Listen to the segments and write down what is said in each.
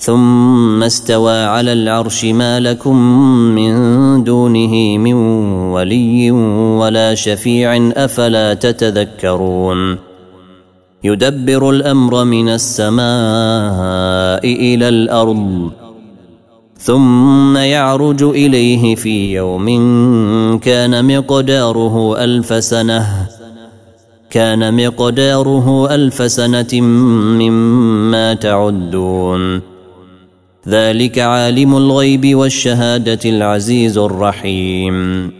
ثم استوى على العرش ما لكم من دونه من ولي ولا شفيع أفلا تتذكرون. يدبر الأمر من السماء إلى الأرض ثم يعرج إليه في يوم كان مقداره ألف سنة كان مقداره ألف سنة مما تعدون. ذلك عالم الغيب والشهادة العزيز الرحيم.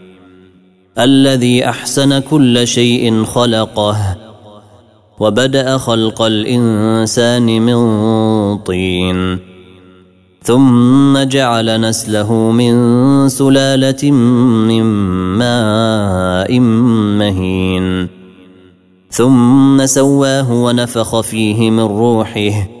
الذي أحسن كل شيء خلقه وبدأ خلق الإنسان من طين. ثم جعل نسله من سلالة من ماء مهين. ثم سواه ونفخ فيه من روحه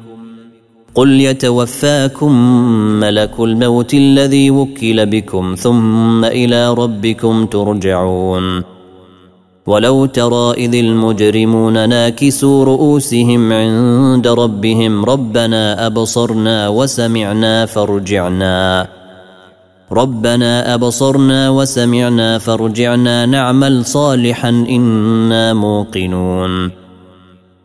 قل يتوفاكم ملك الموت الذي وكل بكم ثم إلى ربكم ترجعون ولو ترى اذ المجرمون ناكسوا رؤوسهم عند ربهم ربنا ابصرنا وسمعنا فارجعنا ربنا ابصرنا وسمعنا فارجعنا نعمل صالحا أنا موقنون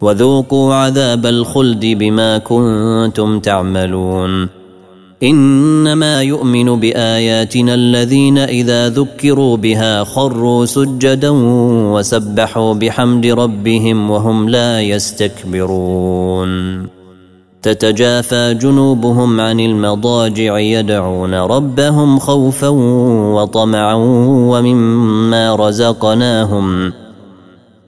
وذوقوا عذاب الخلد بما كنتم تعملون. إنما يؤمن بآياتنا الذين إذا ذكروا بها خروا سجدا وسبحوا بحمد ربهم وهم لا يستكبرون. تتجافى جنوبهم عن المضاجع يدعون ربهم خوفا وطمعا ومما رزقناهم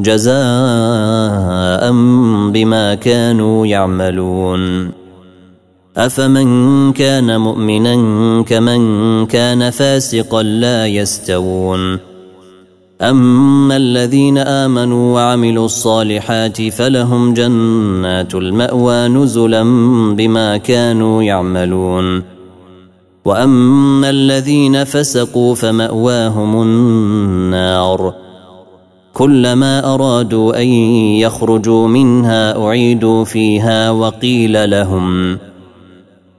جزاء بما كانوا يعملون. أفمن كان مؤمنا كمن كان فاسقا لا يستوون. أما الذين آمنوا وعملوا الصالحات فلهم جنات المأوى نزلا بما كانوا يعملون. وأما الذين فسقوا فمأواهم النار. كلما أرادوا أن يخرجوا منها أعيدوا فيها وقيل لهم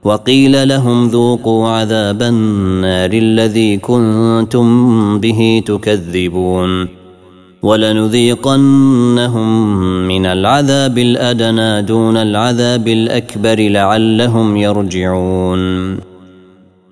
وقيل لهم ذوقوا عذاب النار الذي كنتم به تكذبون ولنذيقنهم من العذاب الأدنى دون العذاب الأكبر لعلهم يرجعون.